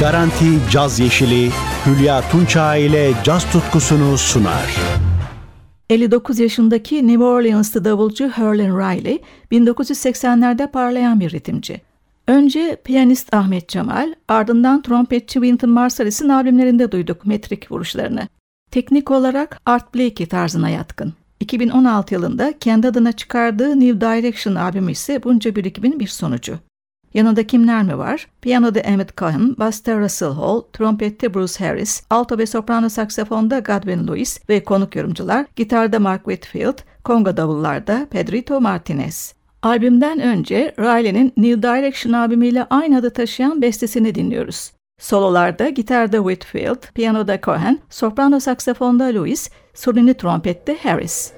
Garanti Caz Yeşili Hülya Tunçağ ile caz tutkusunu sunar. 59 yaşındaki New Orleans'lı davulcu Herlin Riley, 1980'lerde parlayan bir ritimci. Önce piyanist Ahmet Cemal, ardından trompetçi Wynton Marsalis'in albümlerinde duyduk metrik vuruşlarını. Teknik olarak Art Blakey tarzına yatkın. 2016 yılında kendi adına çıkardığı New Direction albümü ise bunca birikimin bir sonucu. Yanında kimler mi var? Piyanoda Emmett Cohen, Buster Russell Hall, trompette Bruce Harris, alto ve soprano saksafonda Godwin Lewis ve konuk yorumcular, gitarda Mark Whitfield, konga davullarda Pedrito Martinez. Albümden önce Riley'nin New Direction albümüyle aynı adı taşıyan bestesini dinliyoruz. Sololarda gitarda Whitfield, piyanoda Cohen, soprano saksafonda Lewis, solini trompette Harris.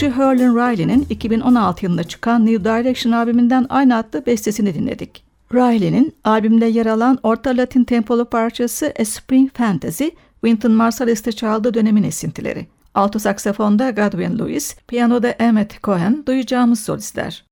Davulcu Herlin Riley'nin 2016 yılında çıkan New Direction albümünden aynı adlı bestesini dinledik. Riley'nin albümde yer alan orta latin tempolu parçası A Spring Fantasy, Wynton Marsalis'te çaldığı dönemin esintileri. Alto saksafonda Godwin Lewis, piyanoda Emmett Cohen duyacağımız solistler.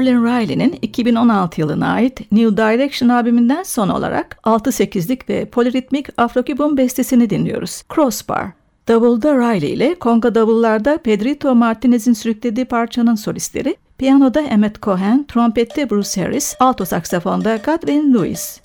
Herlin Riley'nin 2016 yılına ait New Direction albümünden son olarak 6-8'lik ve poliritmik afrokibon bestesini dinliyoruz. Crossbar. Davulda Riley ile konga davullarda Pedrito Martinez'in sürüklediği parçanın solistleri, piyanoda Emmett Cohen, trompette Bruce Harris, alto saksafonda Godwin Lewis.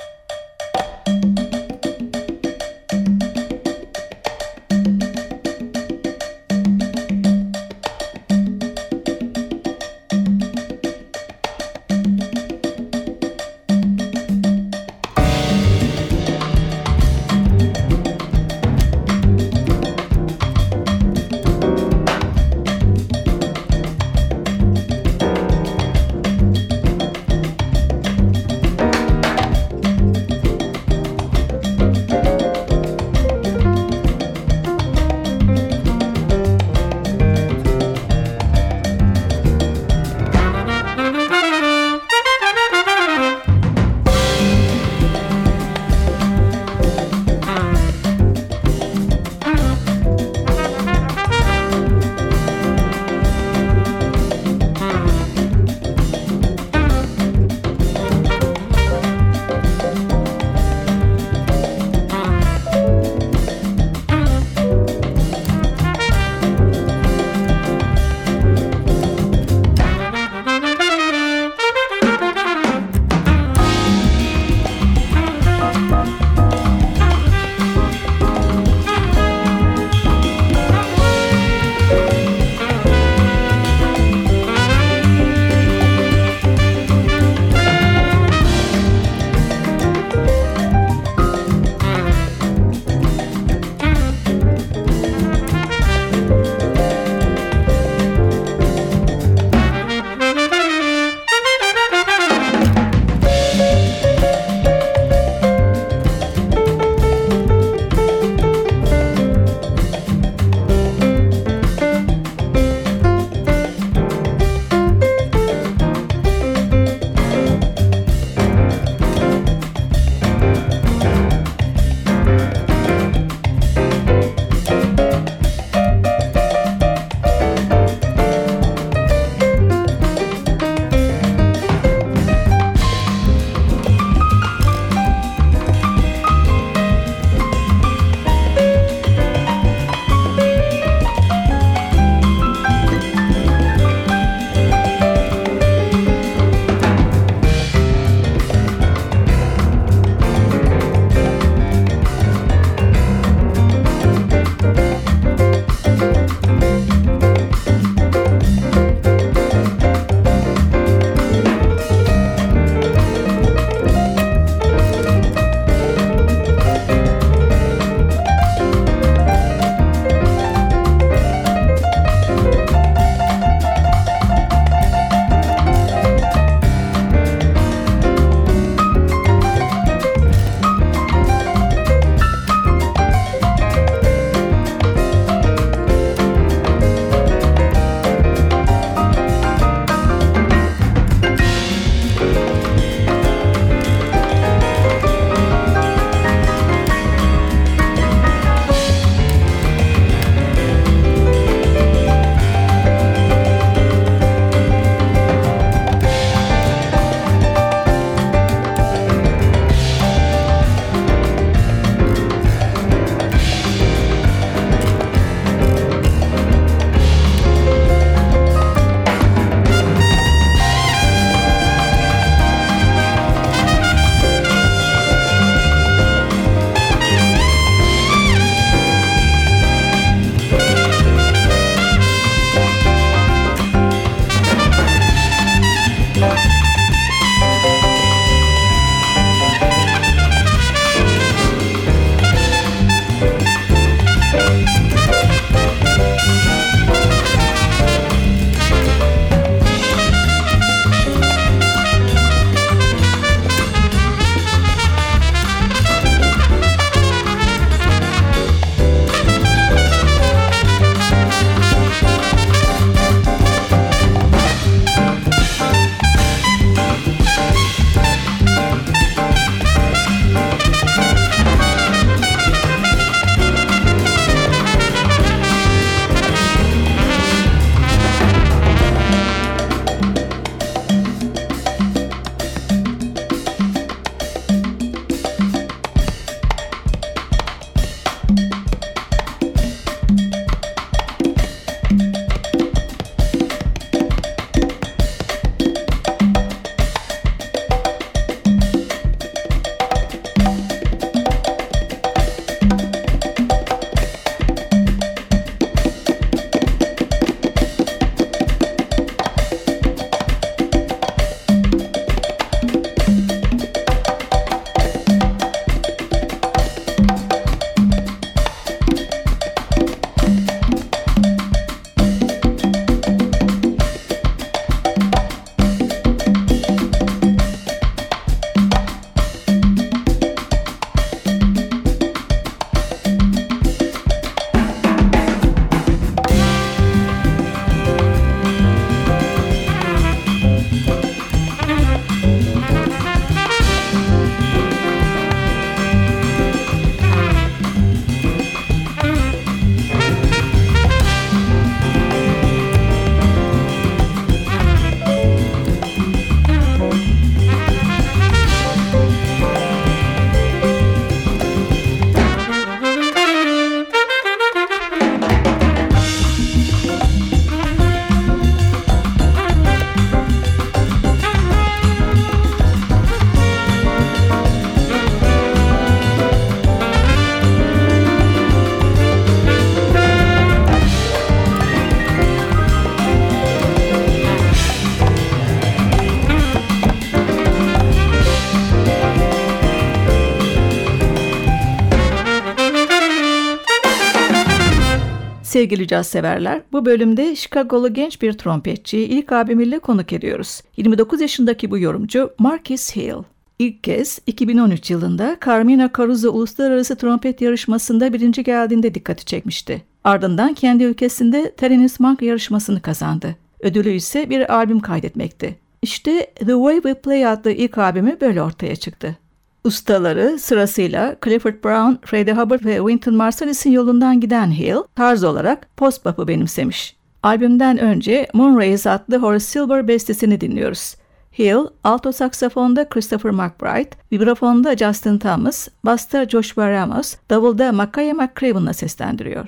Sevgili caz severler. Bu bölümde Chicago'lu genç bir trompetçiyi ilk albümüyle konuk ediyoruz. 29 yaşındaki bu yorumcu Marcus Hill. İlk kez 2013 yılında Carmina Caruso Uluslararası Trompet Yarışması'nda birinci geldiğinde dikkati çekmişti. Ardından kendi ülkesinde Thelonious Monk yarışmasını kazandı. Ödülü ise bir albüm kaydetmekti. İşte The Way We Play adlı ilk albümü böyle ortaya çıktı. Ustaları sırasıyla Clifford Brown, Freddie Hubbard ve Wynton Marsalis'in yolundan giden Hill, tarz olarak post-bop'u benimsemiş. Albümden önce Moonrays adlı Horace Silver bestesini dinliyoruz. Hill, alto saksafonda Christopher McBride, vibrafonda Justin Thomas, basta Joshua Ramos, davulda Makaya McCraven'la seslendiriyor.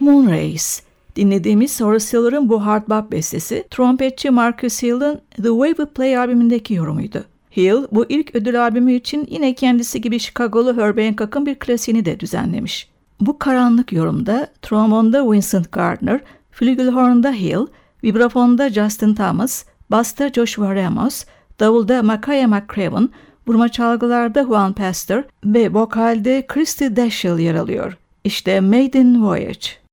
Moon Race. Dinlediğimiz Horace Silver'ın bu hard bop bestesi, trompetçi Marcus Hill'ın The Way We Play albümündeki yorumuydu. Hill, bu ilk ödül albümü için yine kendisi gibi Chicago'lu Herbie Hancock'ın bir klasiğini de düzenlemiş. Bu karanlık yorumda trombonda Vincent Gardner, flügelhorn'da Hill, vibrafonda Justin Thomas, basta Joshua Ramos, davulda Makaya McCraven, vurma çalgılarda Juan Pastor ve vokalde Christy Dashiell yer alıyor. İşte Maiden Voyage.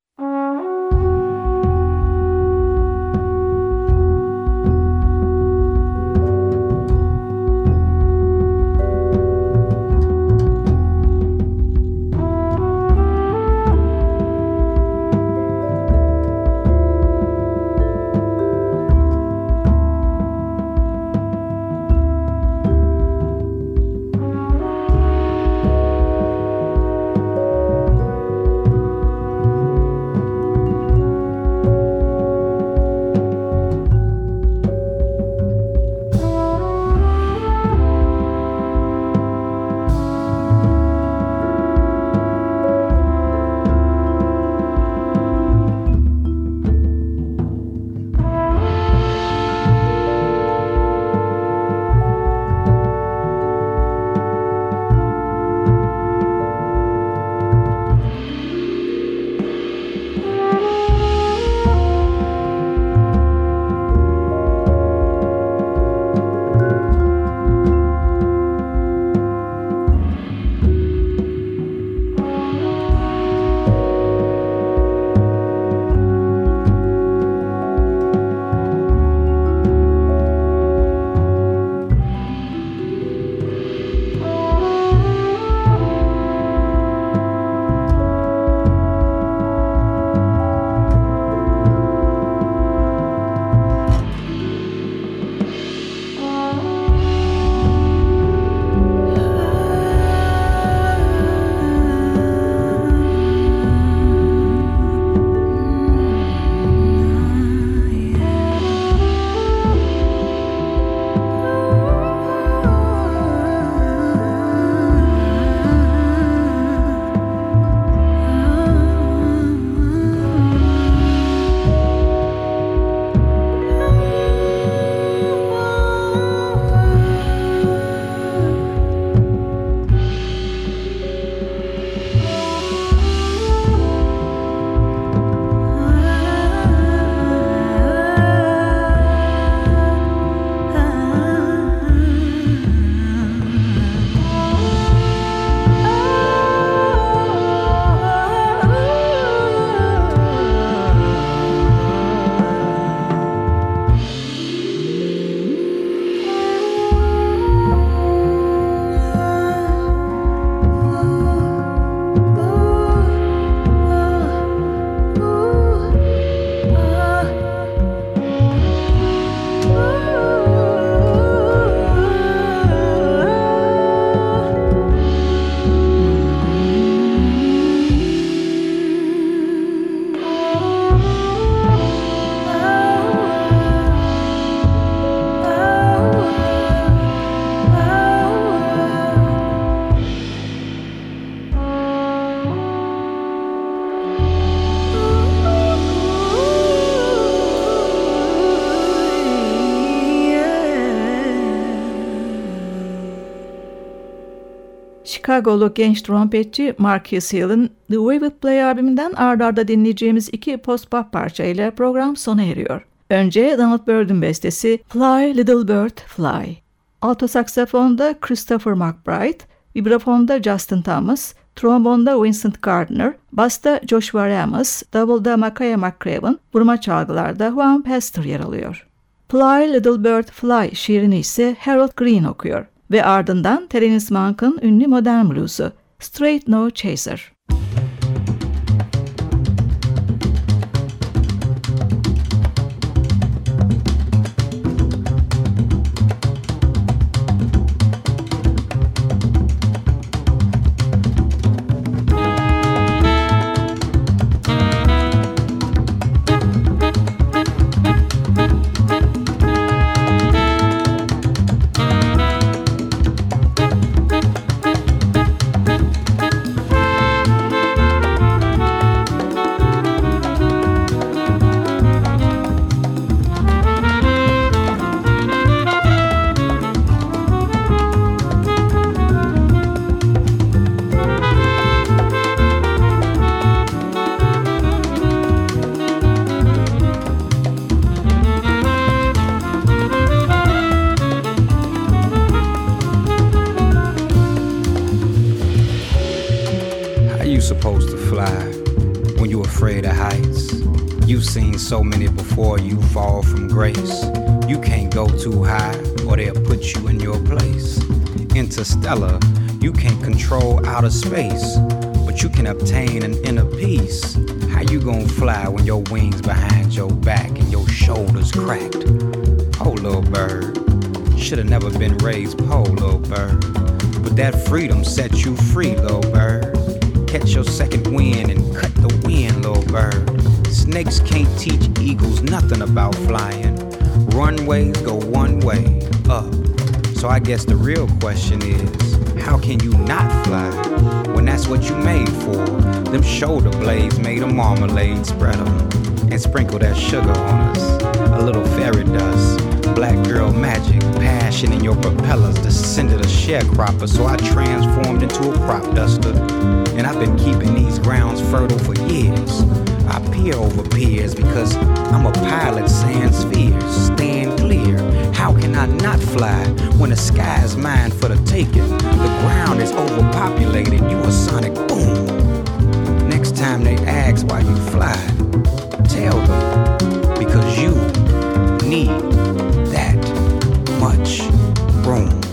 Chicago'lu genç trompetçi Marcus Hill'in The Way We Play albümünden ard arda dinleyeceğimiz iki post-pop parçayla program sona eriyor. Önce Donald Byrd'ün bestesi Fly Little Bird Fly. Alto saksafonda Christopher McBride, vibrafonda Justin Thomas, trombonda Vincent Gardner, basta Joshua Ramos, davulda Makaya McCraven, vurma çalgılarda Juan Pastor yer alıyor. Fly Little Bird Fly şiirini ise Harold Green okuyor ve ardından Terence Monk'ın ünlü modern bluesu Straight No Chaser. So many before you fall from grace. You can't go too high or they'll put you in your place. Interstellar, you can't control outer space, but you can obtain an inner peace. How you gonna fly when your wings behind your back and your shoulders cracked? Oh, little bird, should've never been raised poor, little bird. But that freedom set you free, little bird. Catch your second wind and cut the wind, little bird. Snakes can't teach eagles nothing about flying. Runways go one way, up. So I guess the real question is, how can you not fly when that's what you made for? Them shoulder blades made of marmalade, spread 'em and sprinkle that sugar on us. A little fairy dust, black girl magic, passion in your propellers descended a sharecropper, so I transformed into a crop duster. And I've been keeping these grounds fertile for years. I peer over piers because I'm a pilot saying spheres. Stand clear. How can I not fly when the sky is mine for the taking? The ground is overpopulated. You a sonic boom. Next time they ask why you fly, tell them because you need that much room.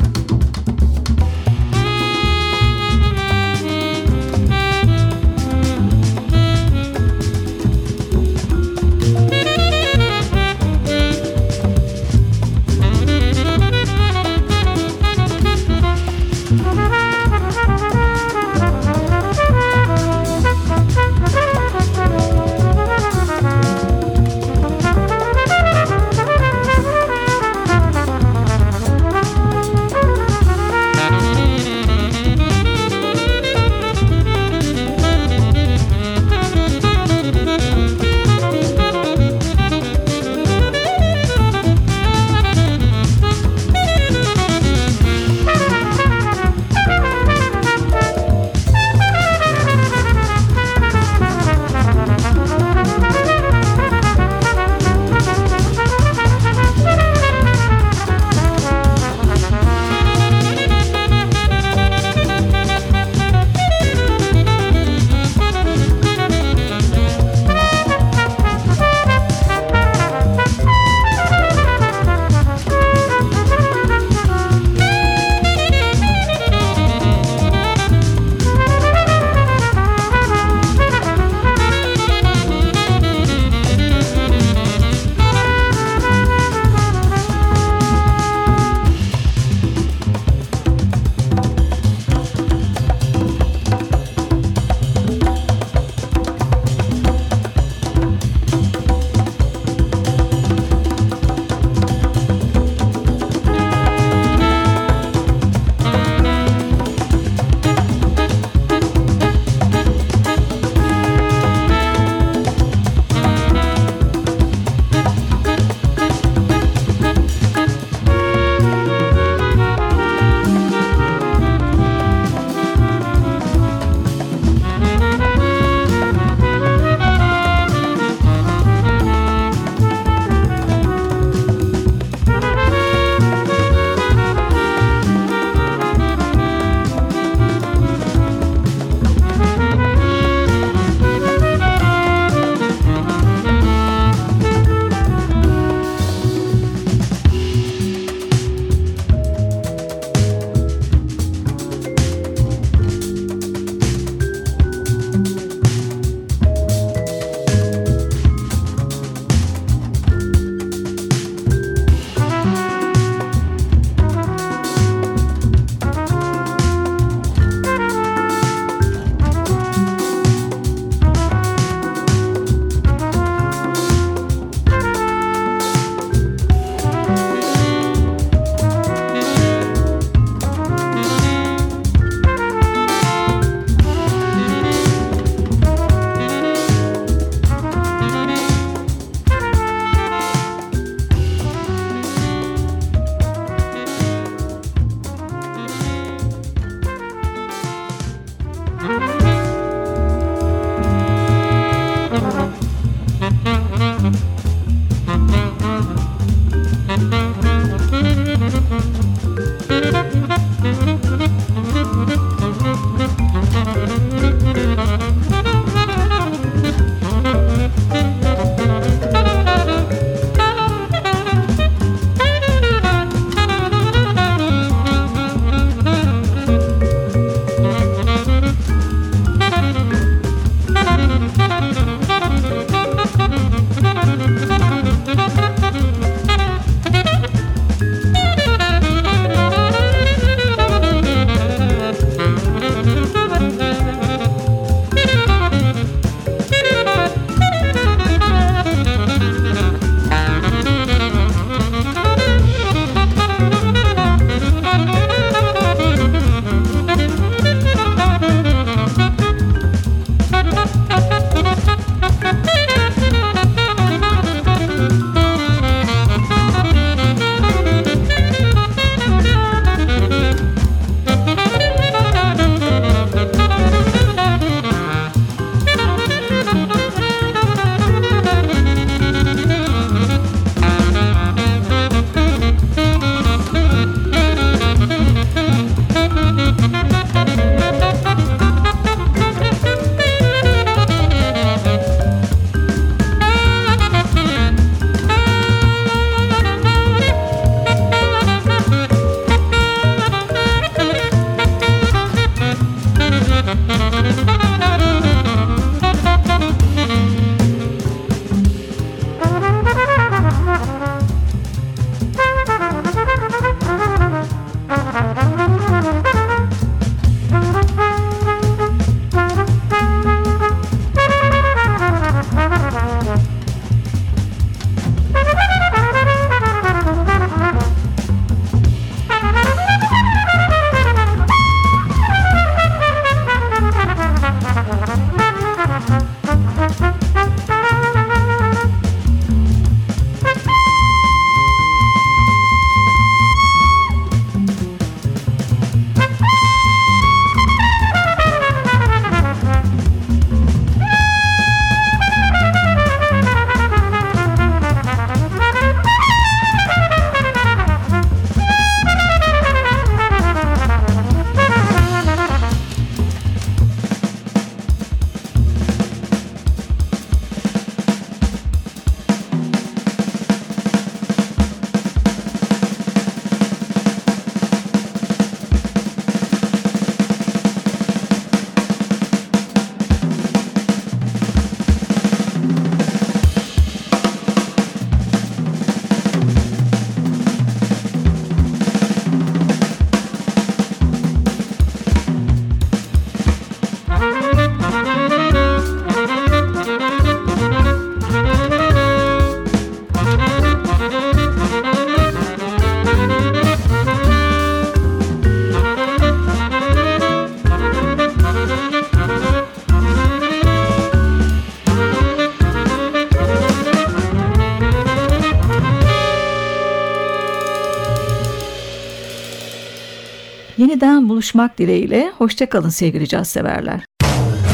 Yeniden buluşmak dileğiyle hoşçakalın sevgili caz severler.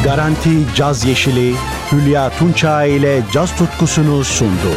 Garanti Caz Yeşili Hülya Tunçay ile caz tutkusunu sundu.